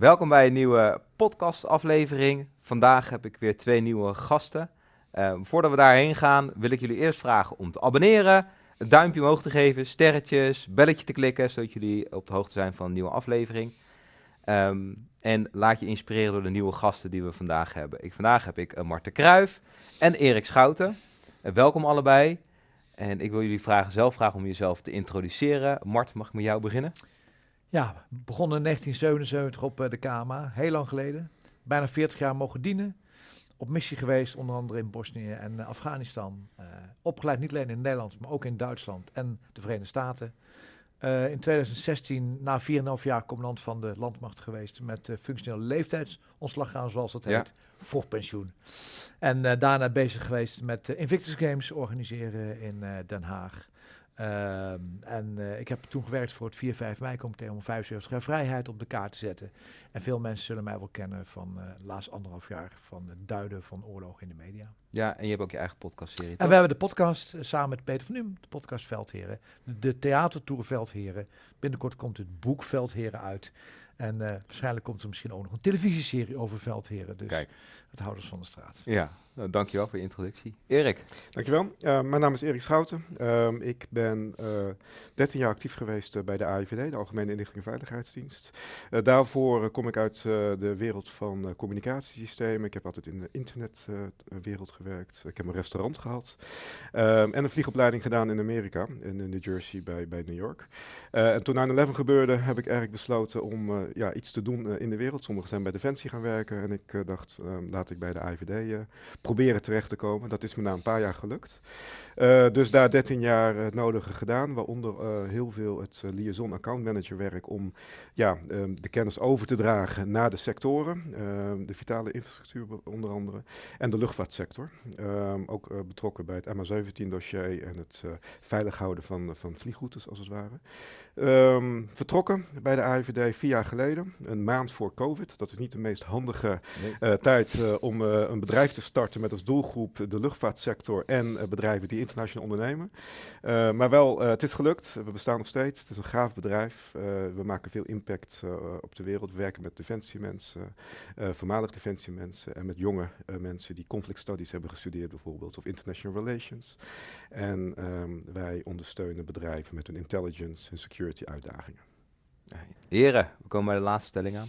welkom bij een nieuwe podcastaflevering. Vandaag heb ik weer twee nieuwe gasten. Uh, voordat we daarheen gaan, wil ik jullie eerst vragen om te abonneren, een duimpje omhoog te geven, sterretjes, belletje te klikken, zodat jullie op de hoogte zijn van een nieuwe aflevering. Um, en laat je inspireren door de nieuwe gasten die we vandaag hebben. Ik, vandaag heb ik uh, Marten Kruijf en Erik Schouten. Uh, welkom allebei. En ik wil jullie vragen, zelf vragen om jezelf te introduceren. Mart, mag ik met jou beginnen? Ja, begonnen in 1977 op uh, de KMA, heel lang geleden. Bijna 40 jaar mogen dienen. Op missie geweest, onder andere in Bosnië en Afghanistan. opgeleid niet alleen in Nederland, maar ook in Duitsland en de Verenigde Staten. Uh, in 2016, na 4,5 jaar, commandant van de landmacht geweest met uh, functionele leeftijdsontslag gaan, zoals dat heet, voor pensioen. En daarna bezig geweest met Invictus Games organiseren in Den Haag. Ehm, en uh, ik heb toen gewerkt voor het 4-5 mei-comité om 75 jaar vrijheid op de kaart te zetten. En veel mensen zullen mij wel kennen van uh, de laatste anderhalf jaar van het duiden van oorlog in de media. Ja, en je hebt ook je eigen podcastserie. En we hebben de podcast uh, samen met Peter van Num, de podcast Veldheren, de theatertour Veldheren. Binnenkort komt het boek Veldheren uit. En waarschijnlijk komt er misschien ook nog een televisieserie over Veldheren. Dus Kijk. het Houders van de Straat. Ja, nou, dankjewel voor je introductie. Erik. Dankjewel. Uh, mijn naam is Erik Schouten. Uh, ik ben uh, eh, 13 jaar actief geweest bij de AIVD, de Algemene Inlichting en Veiligheidsdienst. daarvoor kom ik uit de wereld van communicatiesystemen. Ik heb altijd in de internetwereld gewerkt. Ik heb een restaurant gehad. Ehm, en een vliegopleiding gedaan in Amerika, in New Jersey bij, bij New York. en toen 9-11 gebeurde, heb ik eigenlijk besloten om ja, iets te doen in de wereld. Sommigen zijn bij Defensie gaan werken en ik dacht, ehm, laat ik bij de AIVD proberen terecht te komen. Dat is me na een paar jaar gelukt. Uh, dus daar 13 jaar het nodige gedaan, waaronder uh, heel veel het liaison account manager werk om ja, um, de kennis over te dragen naar de sectoren, ehm, de vitale infrastructuur onder andere, en de luchtvaartsector. Um, ook betrokken bij het MH17 dossier en het veilig houden van, van vliegroutes als het ware. vertrokken bij de AIVD vier jaar geleden, een maand voor COVID. Dat is niet de meest handige nee. tijd om een bedrijf te starten met als doelgroep de luchtvaartsector en bedrijven die internationaal ondernemen. Uh, maar wel, uh, het is gelukt. We bestaan nog steeds. Het is een gaaf bedrijf. we maken veel impact op de wereld. We werken met defensiemensen, voormalig defensiemensen en met jonge mensen die conflict studies hebben gestudeerd bijvoorbeeld, of international relations. En um, wij ondersteunen bedrijven met hun intelligence en security uitdagingen. Heren, we komen bij de laatste stelling aan.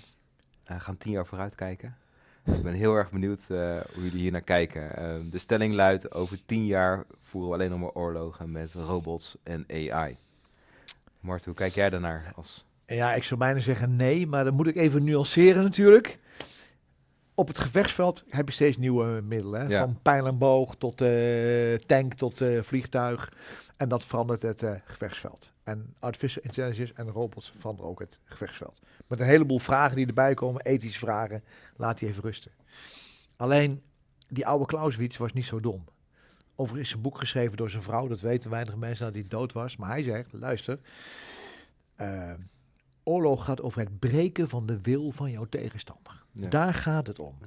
We gaan tien jaar vooruit kijken. Ik ben heel erg benieuwd uh, hoe jullie hier naar kijken. Uh, de stelling luidt: over tien jaar voeren we alleen nog maar oorlogen met robots en AI. Mart, hoe kijk jij daarnaar? Als ja, ik zou bijna zeggen nee, maar dan moet ik even nuanceren natuurlijk. Op het gevechtsveld heb je steeds nieuwe middelen. Ja. Van pijl en boog tot uh, tank tot vliegtuig. En dat verandert het gevechtsveld. En artificial intelligence en robots veranderen ook het gevechtsveld. Met een heleboel vragen die erbij komen, ethische vragen, laat die even rusten. Alleen, die oude Clausewitz was niet zo dom. Overigens is een boek geschreven door zijn vrouw, dat weten weinig mensen dat hij dood was. Maar hij zegt, luister, uh, oorlog gaat over het breken van de wil van jouw tegenstander. Daar gaat het om.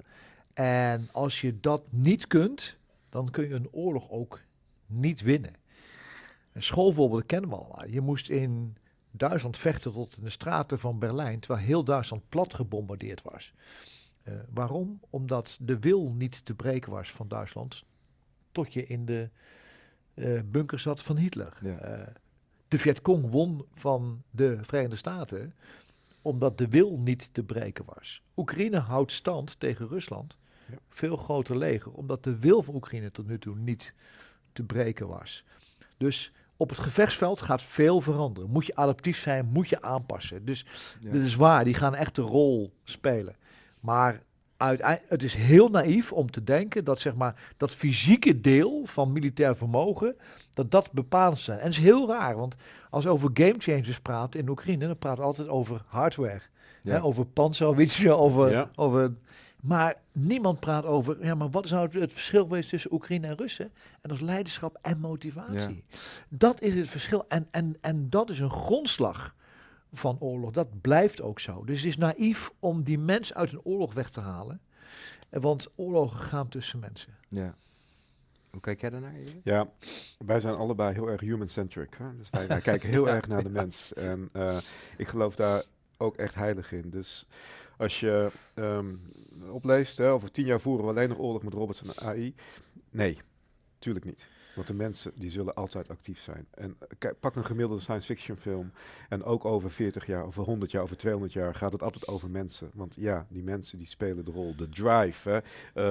En als je dat niet kunt, dan kun je een oorlog ook niet winnen. Een schoolvoorbeeld kennen we al. Je moest in Duitsland vechten tot in de straten van Berlijn, terwijl heel Duitsland plat gebombardeerd was. Uh, waarom? Omdat de wil niet te breken was van Duitsland, tot je in de uh, bunker zat van Hitler. Ja. Uh, de Vietcong won van de Verenigde Staten, omdat de wil niet te breken was. Oekraïne houdt stand tegen Rusland, ja. veel groter leger, omdat de wil van Oekraïne tot nu toe niet te breken was. Dus op het gevechtsveld gaat veel veranderen. Moet je adaptief zijn, moet je aanpassen. Dus ja. dat is waar, die gaan echt een rol spelen. Maar uiteindelijk, het is heel naïef om te denken dat zeg maar, dat fysieke deel van militair vermogen, dat dat bepalend zijn. En het is heel raar, want als we over game changers praten in Oekraïne, dan praten we altijd over hardware. Ja. Hè, over panzerwitsen, over, ja. over maar niemand praat over, ja, maar wat zou het, het verschil geweest tussen Oekraïne en Russen? En dat is leiderschap en motivatie. Ja. Dat is het verschil. En, en, en dat is een grondslag van oorlog. Dat blijft ook zo. Dus het is naïef om die mens uit een oorlog weg te halen. Want oorlogen gaan tussen mensen. Ja. Hoe kijk jij daarnaar? Ja, wij zijn allebei heel erg human-centric. Dus wij, wij kijken heel ja. erg naar de mens. En uh, ik geloof daar ook echt heilig in. Dus als je um, opleest, hè, over tien jaar voeren we alleen nog oorlog met robots en AI. Nee, tuurlijk niet. Want de mensen die zullen altijd actief zijn. En eh, kijk, pak een gemiddelde science fiction film. En ook over 40 jaar, over 100 jaar, over 200 jaar gaat het altijd over mensen. Want ja, die mensen die spelen de rol. De drive, hè,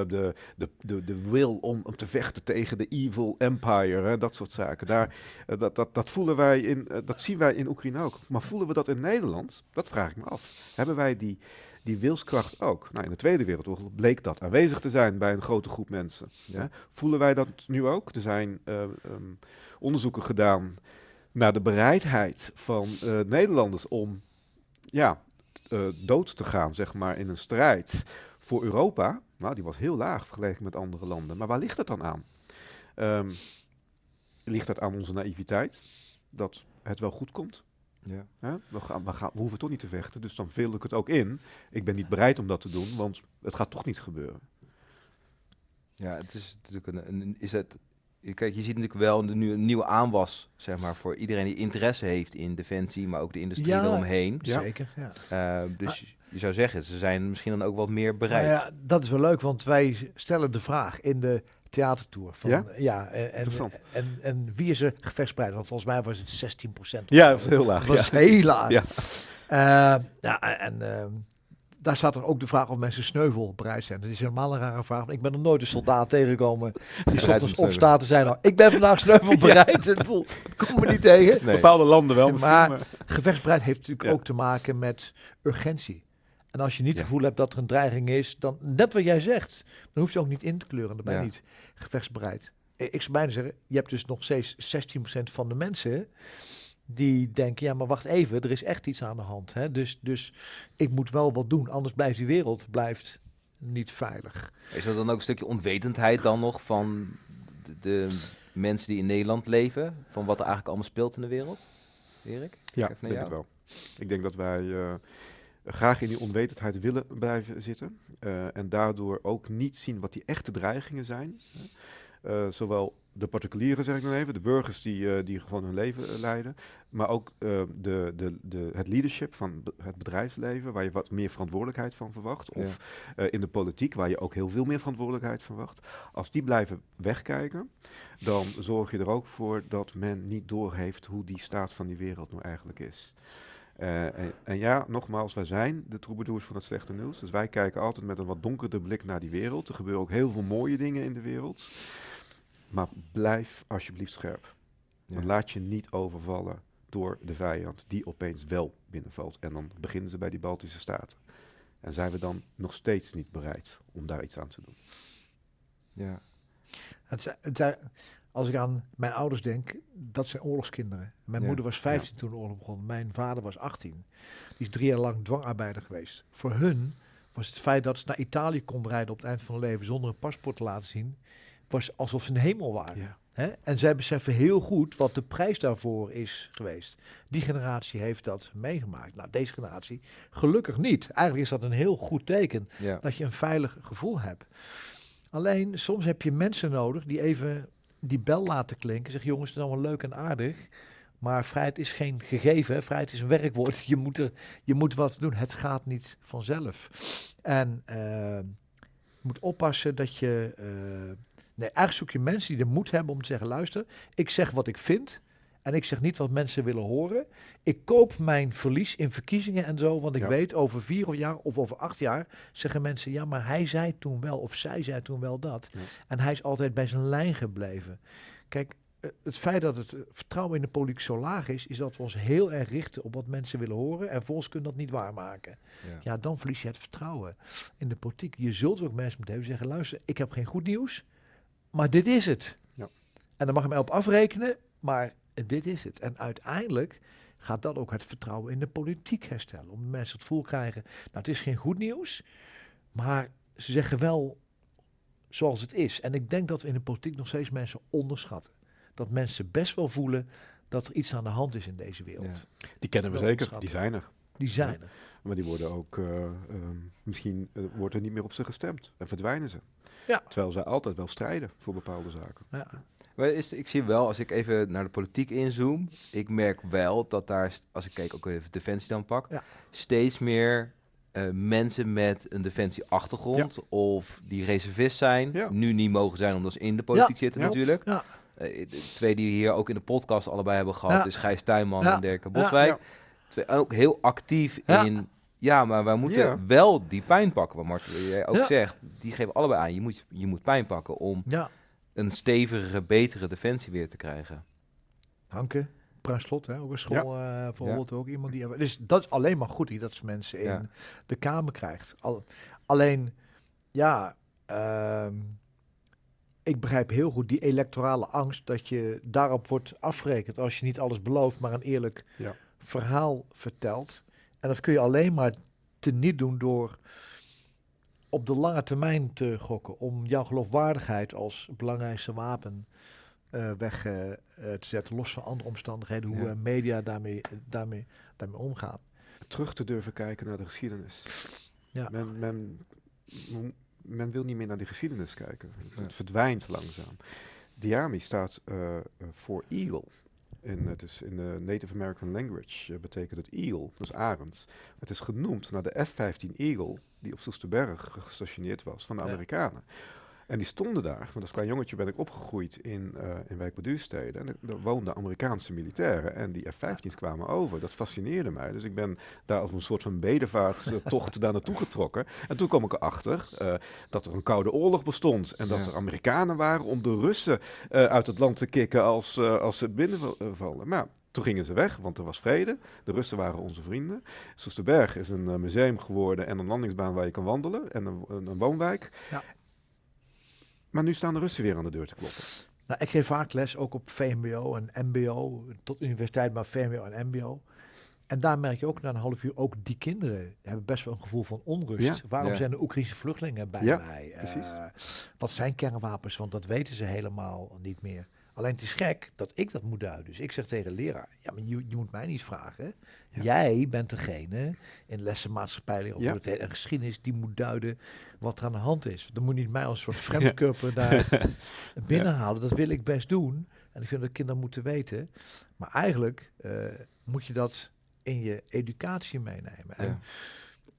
uh, de, de, de, de wil om, om te vechten tegen de evil empire. Hè, dat soort zaken. Daar, uh, dat, dat, dat voelen wij in, dat zien wij in Oekraïne ook. Maar voelen we dat in Nederland? Dat vraag ik me af. Hebben wij die die wilskracht ook. Nou, in de Tweede Wereldoorlog bleek dat aanwezig te zijn bij een grote groep mensen. Ja. Voelen wij dat nu ook? Er zijn uh, um, onderzoeken gedaan naar de bereidheid van uh, Nederlanders om ja, uh, dood te gaan, zeg maar, in een strijd voor Europa. Nou, die was heel laag vergeleken met andere landen. Maar waar ligt het dan aan? Um, ligt dat aan onze naïviteit? Dat het wel goed komt? Ja. We, gaan, we, gaan, we hoeven toch niet te vechten, dus dan vul ik het ook in. Ik ben niet bereid om dat te doen, want het gaat toch niet gebeuren. Ja, het is natuurlijk een, een is het, kijk, je ziet natuurlijk wel nu een nieuwe aanwas, zeg maar, voor iedereen die interesse heeft in defensie, maar ook de industrie ja, eromheen. Zeker, ja. Uh, dus je zou zeggen, ze zijn misschien dan ook wat meer bereid. Nou ja, dat is wel leuk, want wij stellen de vraag in de theatertour. Van, ja? ja en, en, en, wie is er gevechtsbereid? Want volgens mij was het 16 procent. Ja, dat was heel laag. Dat was ja. heel laag. Ja, uh, ja en uh, daar staat er ook de vraag of mensen sneuvelbereid zijn. Dat is helemaal een rare vraag. Ik ben er nooit een soldaat tegengekomen die ochtends opstaat te zijn. Nou, ik ben vandaag sneuvelbereid. ja. kom me niet tegen. Nee. Bepaalde landen wel. Maar, maar gevechtsbereid heeft natuurlijk ook te maken met urgentie. En als je niet het gevoel hebt dat er een dreiging is, dan net wat jij zegt, dan hoef je ook niet in te kleuren. Dan ben je niet gevechtsbereid. Ik zou bijna zeggen, je hebt dus nog steeds 16% van de mensen die denken, ja maar wacht even, er is echt iets aan de hand. Hè? Dus, dus ik moet wel wat doen, anders blijft die wereld blijft niet veilig. Is er dan ook een stukje onwetendheid dan nog van de, de mensen die in Nederland leven, van wat er eigenlijk allemaal speelt in de wereld? Erik? Ja, denk ik wel. Ik denk dat wij... Uh, graag in die onwetendheid willen blijven zitten. Uh, en daardoor ook niet zien wat die echte dreigingen zijn. Uh, zowel de particulieren, zeg ik dan even, de burgers die, uh, die gewoon hun leven leiden. Maar ook de, de, de, het leadership van het bedrijfsleven, waar je wat meer verantwoordelijkheid van verwacht. Of ja. in de politiek, waar je ook heel veel meer verantwoordelijkheid van verwacht. Als die blijven wegkijken, dan zorg je er ook voor dat men niet doorheeft hoe die staat van die wereld nou eigenlijk is. Uh, en, en, ja, nogmaals, wij zijn de troubadours van het slechte nieuws. Dus wij kijken altijd met een wat donkerder blik naar die wereld. Er gebeuren ook heel veel mooie dingen in de wereld. Maar blijf alsjeblieft scherp. Ja. En laat je niet overvallen door de vijand die opeens wel binnenvalt. En dan beginnen ze bij die Baltische Staten. En zijn we dan nog steeds niet bereid om daar iets aan te doen? Ja. Het, het, als ik aan mijn ouders denk, dat zijn oorlogskinderen. Mijn moeder was 15 toen de oorlog begon. Mijn vader was 18. Die is drie jaar lang dwangarbeider geweest. Voor hun was het feit dat ze naar Italië konden rijden op het eind van hun leven zonder een paspoort te laten zien, was alsof ze een hemel waren. Hè? En zij beseffen heel goed wat de prijs daarvoor is geweest. Die generatie heeft dat meegemaakt. Nou, deze generatie gelukkig niet. Eigenlijk is dat een heel goed teken dat je een veilig gevoel hebt. Alleen soms heb je mensen nodig die even die bel laten klinken. Zeg jongens, het is allemaal leuk en aardig. Maar vrijheid is geen gegeven. Vrijheid is een werkwoord. Je moet, er, je moet wat doen. Het gaat niet vanzelf. En uh, je moet oppassen dat je. Uh, nee, eigenlijk zoek je mensen die de moed hebben om te zeggen: luister, ik zeg wat ik vind. En ik zeg niet wat mensen willen horen. Ik koop mijn verlies in verkiezingen en zo. Want ik weet over vier jaar of over acht jaar zeggen mensen: ja, maar hij zei toen wel of zij zei toen wel dat. Ja. En hij is altijd bij zijn lijn gebleven. Kijk, eh, het feit dat het vertrouwen in de politiek zo laag is, is dat we ons heel erg richten op wat mensen willen horen. En volgens kunnen dat niet waarmaken. Ja. ja, dan verlies je het vertrouwen in de politiek. Je zult ook mensen moeten hebben zeggen: luister, ik heb geen goed nieuws, maar dit is het. Ja. En dan mag je mij op afrekenen, maar dit is het. En uiteindelijk gaat dat ook het vertrouwen in de politiek herstellen. Om mensen het voel krijgen, nou het is geen goed nieuws, maar ze zeggen wel zoals het is. En ik denk dat we in de politiek nog steeds mensen onderschatten. Dat mensen best wel voelen dat er iets aan de hand is in deze wereld. Ja. Die kennen we zeker, die zijn er. Die zijn er. Maar die worden ook, uh, uh, misschien uh, wordt er niet meer op ze gestemd en verdwijnen ze. Ja. Terwijl zij altijd wel strijden voor bepaalde zaken. Ja. Maar is, ik zie wel, als ik even naar de politiek inzoom, ik merk wel dat daar, als ik kijk ook even Defensie dan pak, steeds meer uh, mensen met een defensieachtergrond ja. of die reservist zijn, nu niet mogen zijn omdat ze in de politiek zitten natuurlijk. Uh, twee die we hier ook in de podcast allebei hebben gehad, is Gijs Tuinman en Dirk Boswijk. Twee, ook heel actief in ja, maar wij moeten wel die pijn pakken. Wat Martin jij ook zegt, die geven allebei aan. Je moet, je moet pijn pakken om een stevigere, betere defensie weer te krijgen. Hanke, Slot, hè, ook een school uh, bijvoorbeeld ook iemand die... Dus dat is alleen maar goed, dat ze mensen in de Kamer krijgt. Al, alleen, ja, ehm, ik begrijp heel goed die electorale angst dat je daarop wordt afgerekend als je niet alles belooft, maar een eerlijk verhaal vertelt. En dat kun je alleen maar te niet doen door op de lange termijn te gokken. Om jouw geloofwaardigheid als belangrijkste wapen uh, weg uh, te zetten. Los van andere omstandigheden, hoe ja. media daarmee, daarmee, daarmee omgaan. Terug te durven kijken naar de geschiedenis. Ja. Men, men, men wil niet meer naar die geschiedenis kijken. Het verdwijnt langzaam. Diami staat voor eagle. In, het is in de Native American language uh, betekent het eagle, dus arend. Het is genoemd naar de F-15 Eagle, die op Soesterberg gestationeerd was van de Amerikanen. En die stonden daar, want als klein jongetje ben ik opgegroeid in, uh, in Wijk En er woonden Amerikaanse militairen en die F-15's kwamen over. Dat fascineerde mij. Dus ik ben daar als een soort van bedevaarttocht daar naartoe getrokken. En toen kwam ik erachter uh, dat er een koude oorlog bestond. En dat er Amerikanen waren om de Russen uh, uit het land te kicken als, als ze binnenvallen. Maar toen gingen ze weg, want er was vrede. De Russen waren onze vrienden. Soesterberg is een museum geworden en een landingsbaan waar je kan wandelen. En een, een, een woonwijk. Ja. Maar nu staan de Russen weer aan de deur te kloppen. Nou, ik geef vaak les, ook op VMBO en MBO, tot universiteit, maar VMBO en MBO. En daar merk je ook na een half uur, ook die kinderen hebben best wel een gevoel van onrust. Waarom zijn de Oekraïnse vluchtelingen bij ja, mij? Precies. Uh, wat zijn kernwapens? Want dat weten ze helemaal niet meer. Alleen het is gek dat ik dat moet duiden. Dus ik zeg tegen de leraar, ja, maar je, je moet mij niet vragen. Jij bent degene in lessen maatschappij of ja. en geschiedenis die moet duiden wat er aan de hand is. Dan moet niet mij als soort vreemdkörper daar binnenhalen. Dat wil ik best doen. En ik vind dat kinderen moeten weten. Maar eigenlijk uh, moet je dat in je educatie meenemen. En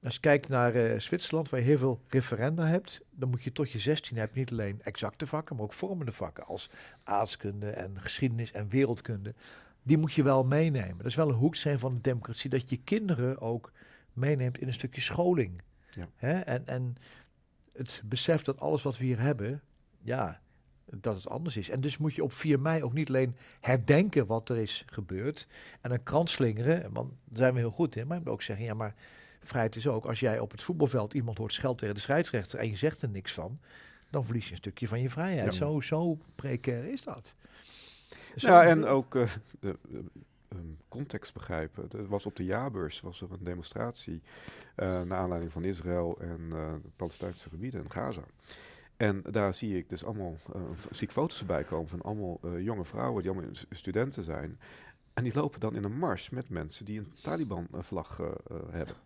als je kijkt naar uh, Zwitserland, waar je heel veel referenda hebt, dan moet je tot je 16 hebt niet alleen exacte vakken, maar ook vormende vakken als aardkunde en geschiedenis en wereldkunde. Die moet je wel meenemen. Dat is wel een hoeksteen van de democratie, dat je kinderen ook meeneemt in een stukje scholing. Ja. Hè? En, en het besef dat alles wat we hier hebben, ja, dat het anders is. En dus moet je op 4 mei ook niet alleen herdenken wat er is gebeurd en een krant slingeren, want daar zijn we heel goed in, maar je moet ook zeggen, ja, maar vrijheid is ook, als jij op het voetbalveld iemand hoort scheld tegen de scheidsrechter en je zegt er niks van, dan verlies je een stukje van je vrijheid. Zo, zo precair is dat. ja, en ook uh, context begrijpen. Er was op de jaarbeurs was er een demonstratie uh, naar aanleiding van Israël en de Palestijnse gebieden en Gaza. En daar zie ik dus allemaal zie ik foto's erbij komen van allemaal jonge vrouwen die allemaal studenten zijn. En die lopen dan in een mars met mensen die een Taliban-vlag hebben.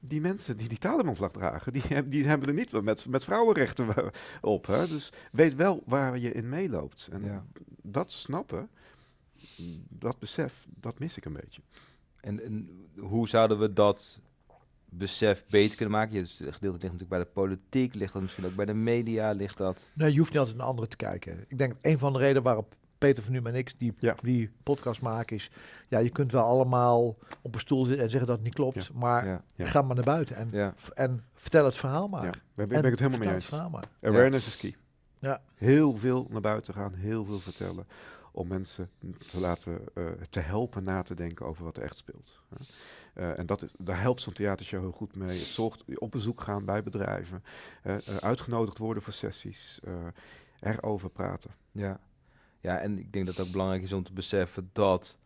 Die mensen die die Taliban-vlag dragen, die, hebben, die hebben er niet met, met vrouwenrechten op. Hè? Dus weet wel waar je in meeloopt. En dat snappen, dat besef, dat mis ik een beetje. En, en, hoe zouden we dat besef beter kunnen maken? Het gedeelte ligt natuurlijk bij de politiek, ligt dat misschien ook bij de media, ligt dat... Nee, je hoeft niet altijd een andere te kijken. Ik denk een van de redenen waarop Peter van Nu en ik die, die podcast maken is... Ja, je kunt wel allemaal op een stoel zitten en zeggen dat het niet klopt. Maar ga maar naar buiten en, en vertel het verhaal maar. Ja, ben, ben ik het helemaal mee eens. Awareness is key. Ja. Heel veel naar buiten gaan, heel veel vertellen. Om mensen te laten, uh, te helpen na te denken over wat er echt speelt. Uh, en dat is, daar helpt zo'n theatershow heel goed mee. Het zorgt op bezoek gaan bij bedrijven, uh, uitgenodigd worden voor sessies, erover praten. Ja. Ja, en ik denk dat het ook belangrijk is om te beseffen dat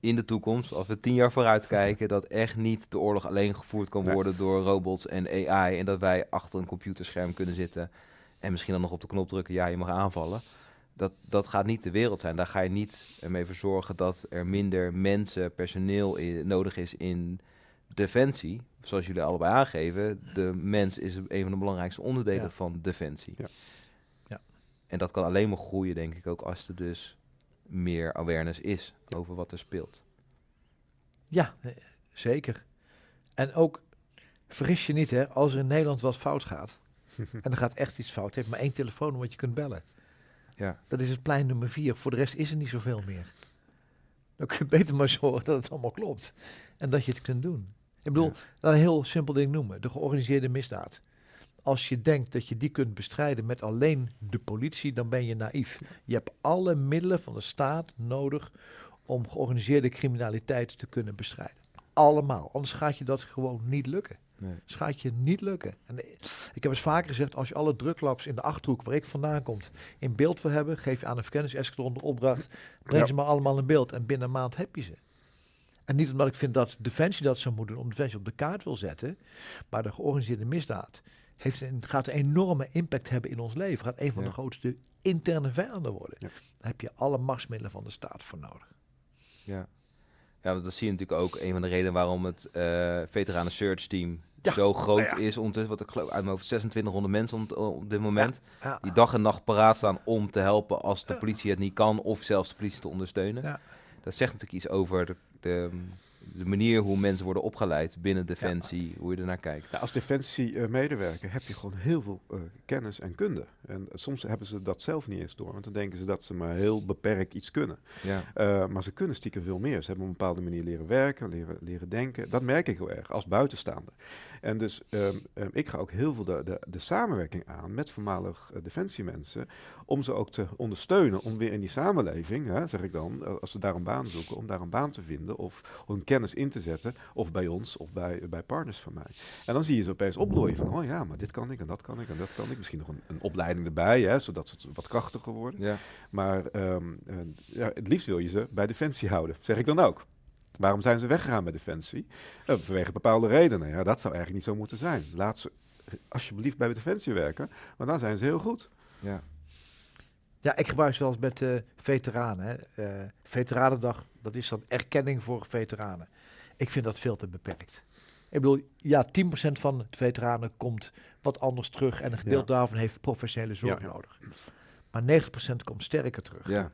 in de toekomst, als we tien jaar vooruit kijken, dat echt niet de oorlog alleen gevoerd kan worden door robots en AI. En dat wij achter een computerscherm kunnen zitten en misschien dan nog op de knop drukken, ja, je mag aanvallen. Dat, dat gaat niet de wereld zijn. Daar ga je niet ermee voor zorgen dat er minder mensen, personeel nodig is in defensie. Zoals jullie allebei aangeven, de mens is een van de belangrijkste onderdelen van defensie. Ja. En dat kan alleen maar groeien, denk ik ook, als er dus meer awareness is over wat er speelt. Ja, eh, zeker. En ook, vergis je niet hè, als er in Nederland wat fout gaat, en er gaat echt iets fout, heeft maar één telefoon wat je kunt bellen. Ja. Dat is het plein nummer vier. Voor de rest is er niet zoveel meer. Dan kun je beter maar zorgen dat het allemaal klopt. En dat je het kunt doen. Ik bedoel, ja. een heel simpel ding noemen. De georganiseerde misdaad. Als je denkt dat je die kunt bestrijden met alleen de politie, dan ben je naïef. Je hebt alle middelen van de staat nodig om georganiseerde criminaliteit te kunnen bestrijden. Allemaal. Anders gaat je dat gewoon niet lukken. Nee. Dus gaat je niet lukken. En ik heb eens vaker gezegd, als je alle druklabs in de Achterhoek, waar ik vandaan kom, in beeld wil hebben, geef je aan een verkenningsescadron de opdracht, breng ja. ze maar allemaal in beeld en binnen een maand heb je ze. En niet omdat ik vind dat Defensie dat zou moeten doen, om Defensie op de kaart wil zetten, maar de georganiseerde misdaad heeft een, gaat een enorme impact hebben in ons leven. Gaat een van ja. de grootste interne vijanden worden. Ja. Daar heb je alle machtsmiddelen van de staat voor nodig. Ja. Ja, want dat zie je natuurlijk ook. Een van de redenen waarom het uh, Veteranen Search Team ja. zo groot ja, is. Ondertussen, wat ik geloof, uit mijn hoofd 2600 mensen op, op dit moment. Die dag en nacht paraat staan om te helpen als de politie het niet kan. Of zelfs de politie te ondersteunen. Dat zegt natuurlijk iets over de, de, de, manier hoe mensen worden opgeleid binnen Defensie. Hoe je ernaar kijkt. als Defensie-medewerker uh, heb je gewoon heel veel uh, kennis en kunde. En soms hebben ze dat zelf niet eens door. Want dan denken ze dat ze maar heel beperkt iets kunnen. Uh, maar ze kunnen stiekem veel meer. Ze hebben op een bepaalde manier leren werken, leren, leren denken. Dat merk ik heel erg als buitenstaander. En dus um, um, ik ga ook heel veel de, de, de samenwerking aan met voormalig uh, defensiemensen. Om ze ook te ondersteunen om weer in die samenleving, hè, zeg ik dan, als ze daar een baan zoeken, om daar een baan te vinden of hun kennis in te zetten. Of bij ons of bij, bij partners van mij. En dan zie je ze opeens opdooien van, oh ja, maar dit kan ik en dat kan ik en dat kan ik. Misschien nog een, een opleiding erbij, hè, zodat ze wat krachtiger worden. Ja. Maar um, uh, ja, het liefst wil je ze bij Defensie houden, zeg ik dan ook. Waarom zijn ze weggegaan bij Defensie? Uh, vanwege bepaalde redenen. Ja, dat zou eigenlijk niet zo moeten zijn. Laat ze alsjeblieft bij Defensie werken, want dan zijn ze heel goed. Ja, ja ik gebruik ze wel eens met uh, veteranen. Hè. Uh, Veteranendag, dat is dan erkenning voor veteranen. Ik vind dat veel te beperkt. Ik bedoel, ja, 10% van de veteranen komt wat anders terug en een gedeelte ja. daarvan heeft professionele zorg ja, nodig. Maar 90% komt sterker terug. Ja.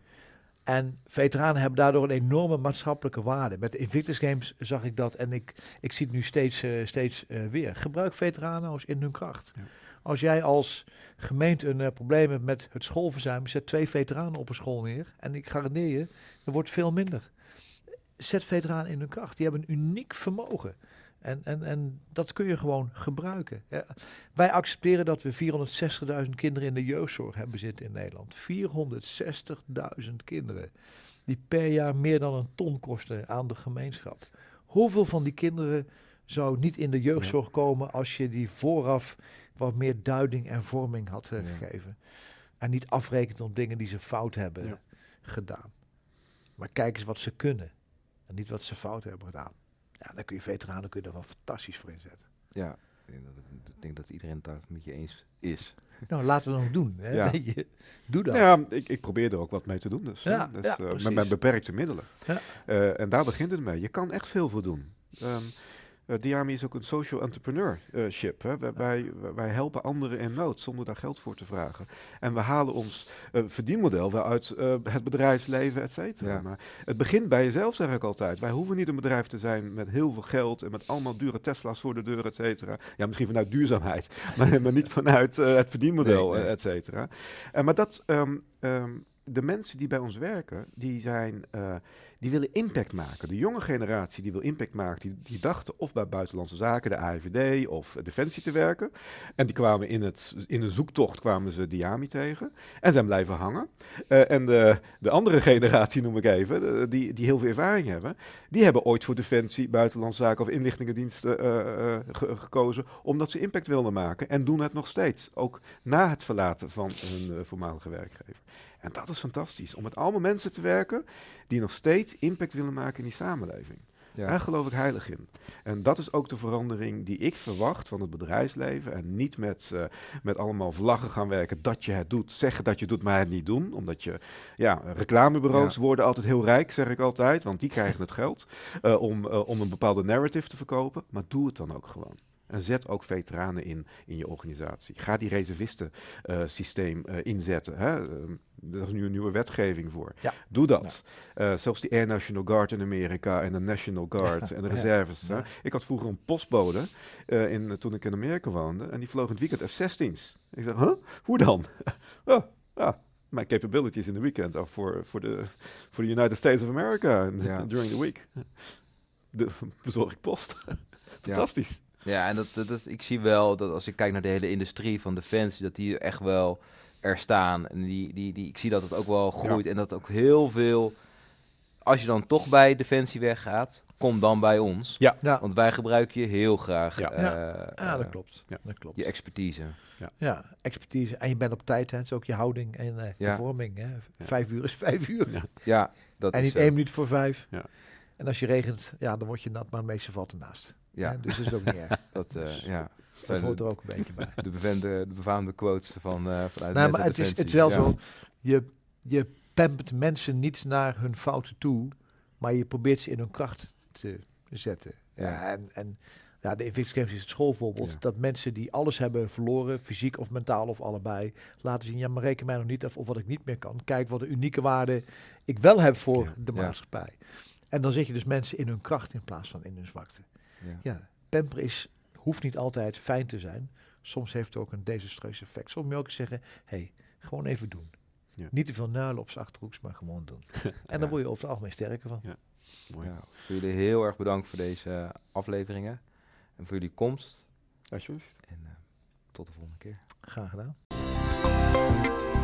En veteranen hebben daardoor een enorme maatschappelijke waarde. Met de Invictus Games zag ik dat en ik, ik zie het nu steeds, uh, steeds uh, weer. Gebruik veteranen als in hun kracht. Ja. Als jij als gemeente een uh, probleem hebt met het schoolverzuim, zet twee veteranen op een school neer. En ik garandeer je, er wordt veel minder. Zet veteranen in hun kracht. Die hebben een uniek vermogen. En, en, en dat kun je gewoon gebruiken. Ja, wij accepteren dat we 460.000 kinderen in de jeugdzorg hebben zitten in Nederland. 460.000 kinderen. Die per jaar meer dan een ton kosten aan de gemeenschap. Hoeveel van die kinderen zou niet in de jeugdzorg komen als je die vooraf wat meer duiding en vorming had uh, ja. gegeven? En niet afrekent op dingen die ze fout hebben ja. gedaan. Maar kijk eens wat ze kunnen. En niet wat ze fout hebben gedaan. Ja, dan kun je veteranen kun je er wel fantastisch voor inzetten. Ja, ik denk dat, iedereen het daar met je eens is. Nou, laten we dat nog doen. Hè? Ja. Doe dat. Ja, ik, ik probeer er ook wat mee te doen. Dus, ja, dus ja, uh, met mijn beperkte middelen. Ja. Uh, en daar begint het mee. Je kan echt veel voor doen. Um, uh, Diami is ook een social entrepreneurship. Hè? Wij, wij, wij, helpen anderen in nood zonder daar geld voor te vragen. En we halen ons uh, verdienmodel wel uit uh, het bedrijfsleven, et cetera. Ja. Maar het begint bij jezelf, zeg ik altijd. Wij hoeven niet een bedrijf te zijn met heel veel geld en met allemaal dure Tesla's voor de deur, et cetera. Ja, misschien vanuit duurzaamheid, maar, maar niet vanuit het verdienmodel, nee, nee. et cetera. maar dat... Um, um, de mensen die bij ons werken, die, zijn, uh, die willen impact maken. De jonge generatie die wil impact maken, die, die dachten of bij Buitenlandse Zaken, de AIVD of Defensie te werken. En die kwamen in, het, in een zoektocht kwamen ze Diami tegen en zijn blijven hangen. Uh, en de, de andere generatie, noem ik even, die, die heel veel ervaring hebben, die hebben ooit voor Defensie, Buitenlandse Zaken of inlichtingendiensten ge gekozen, omdat ze impact wilden maken en doen het nog steeds. Ook na het verlaten van hun voormalige werkgever. En dat is fantastisch, om met allemaal mensen te werken die nog steeds impact willen maken in die samenleving. Ja. Daar geloof ik heilig in. En dat is ook de verandering die ik verwacht van het bedrijfsleven. En niet met, uh, met allemaal vlaggen gaan werken dat je het doet. Zeggen dat je het doet, maar het niet doen. Omdat je, ja, reclamebureaus ja. worden altijd heel rijk, zeg ik altijd. Want die krijgen het geld uh, om, uh, om een bepaalde narrative te verkopen. Maar doe het dan ook gewoon. En zet ook veteranen in in je organisatie. Ga die reservistensysteem uh, inzetten. Hè? Uh, er is nu een nieuwe wetgeving voor. Ja. Doe dat. Ja. Zelfs die Air National Guard in Amerika en de National Guard en de reserves. Hè? Ik had vroeger een postbode in, toen ik in Amerika woonde. En die vloog in het weekend F-16's. Ik dacht, huh? hoe dan? oh, ja, mijn capabilities in de weekend voor de voor de United States of America during the week. De, bezorg ik post. Fantastisch. Ja, en dat, dat, is, ik zie wel dat als ik kijk naar de hele industrie van defensie, dat die echt wel er staan. En die, die, die, ik zie dat het ook wel groeit en dat ook heel veel, als je dan toch bij defensie weggaat, kom dan bij ons. Ja. ja. Want wij gebruiken je heel graag. Ja, uh, ja. dat klopt. Ja. dat klopt. Je expertise. Ja. ja, expertise. En je bent op tijd, hè. Het is ook je houding en uh, je vorming. Hè. Vijf uur is vijf uur. Ja, dat en niet één minuut voor vijf. Ja. En als je regent, ja, dan word je nat, maar de meeste valt ernaast. Ja. dus dat is ook niet erg. Dat, uh, dus ja. dat hoort er ook een beetje bij. De, bevende, de befaamde quotes van, uh, vanuit nou, maar het is, het is wel zo, je, je mensen niet naar hun fouten toe, maar je probeert ze in hun kracht te zetten. Ja. en, en ja, de Invictus is het schoolvoorbeeld. Dat mensen die alles hebben verloren, fysiek of mentaal of allebei, laten zien, ja, maar reken mij nog niet af of wat ik niet meer kan. Kijk wat de unieke waarde ik wel heb voor de maatschappij. En dan zet je dus mensen in hun kracht in plaats van in hun zwakte. Ja, ja pamper is, hoeft niet altijd fijn te zijn. Soms heeft het ook een desastreus effect. Soms moet je ook zeggen, hey, gewoon even doen. Ja. Niet te veel nuilen op z'n achterhoeks, maar gewoon doen. en dan word je over het algemeen sterker van. Ja. Mooi. Ja, voor jullie heel erg bedankt voor deze afleveringen. En voor jullie komst. Alsjeblieft. En uh, tot de volgende keer. Graag gedaan.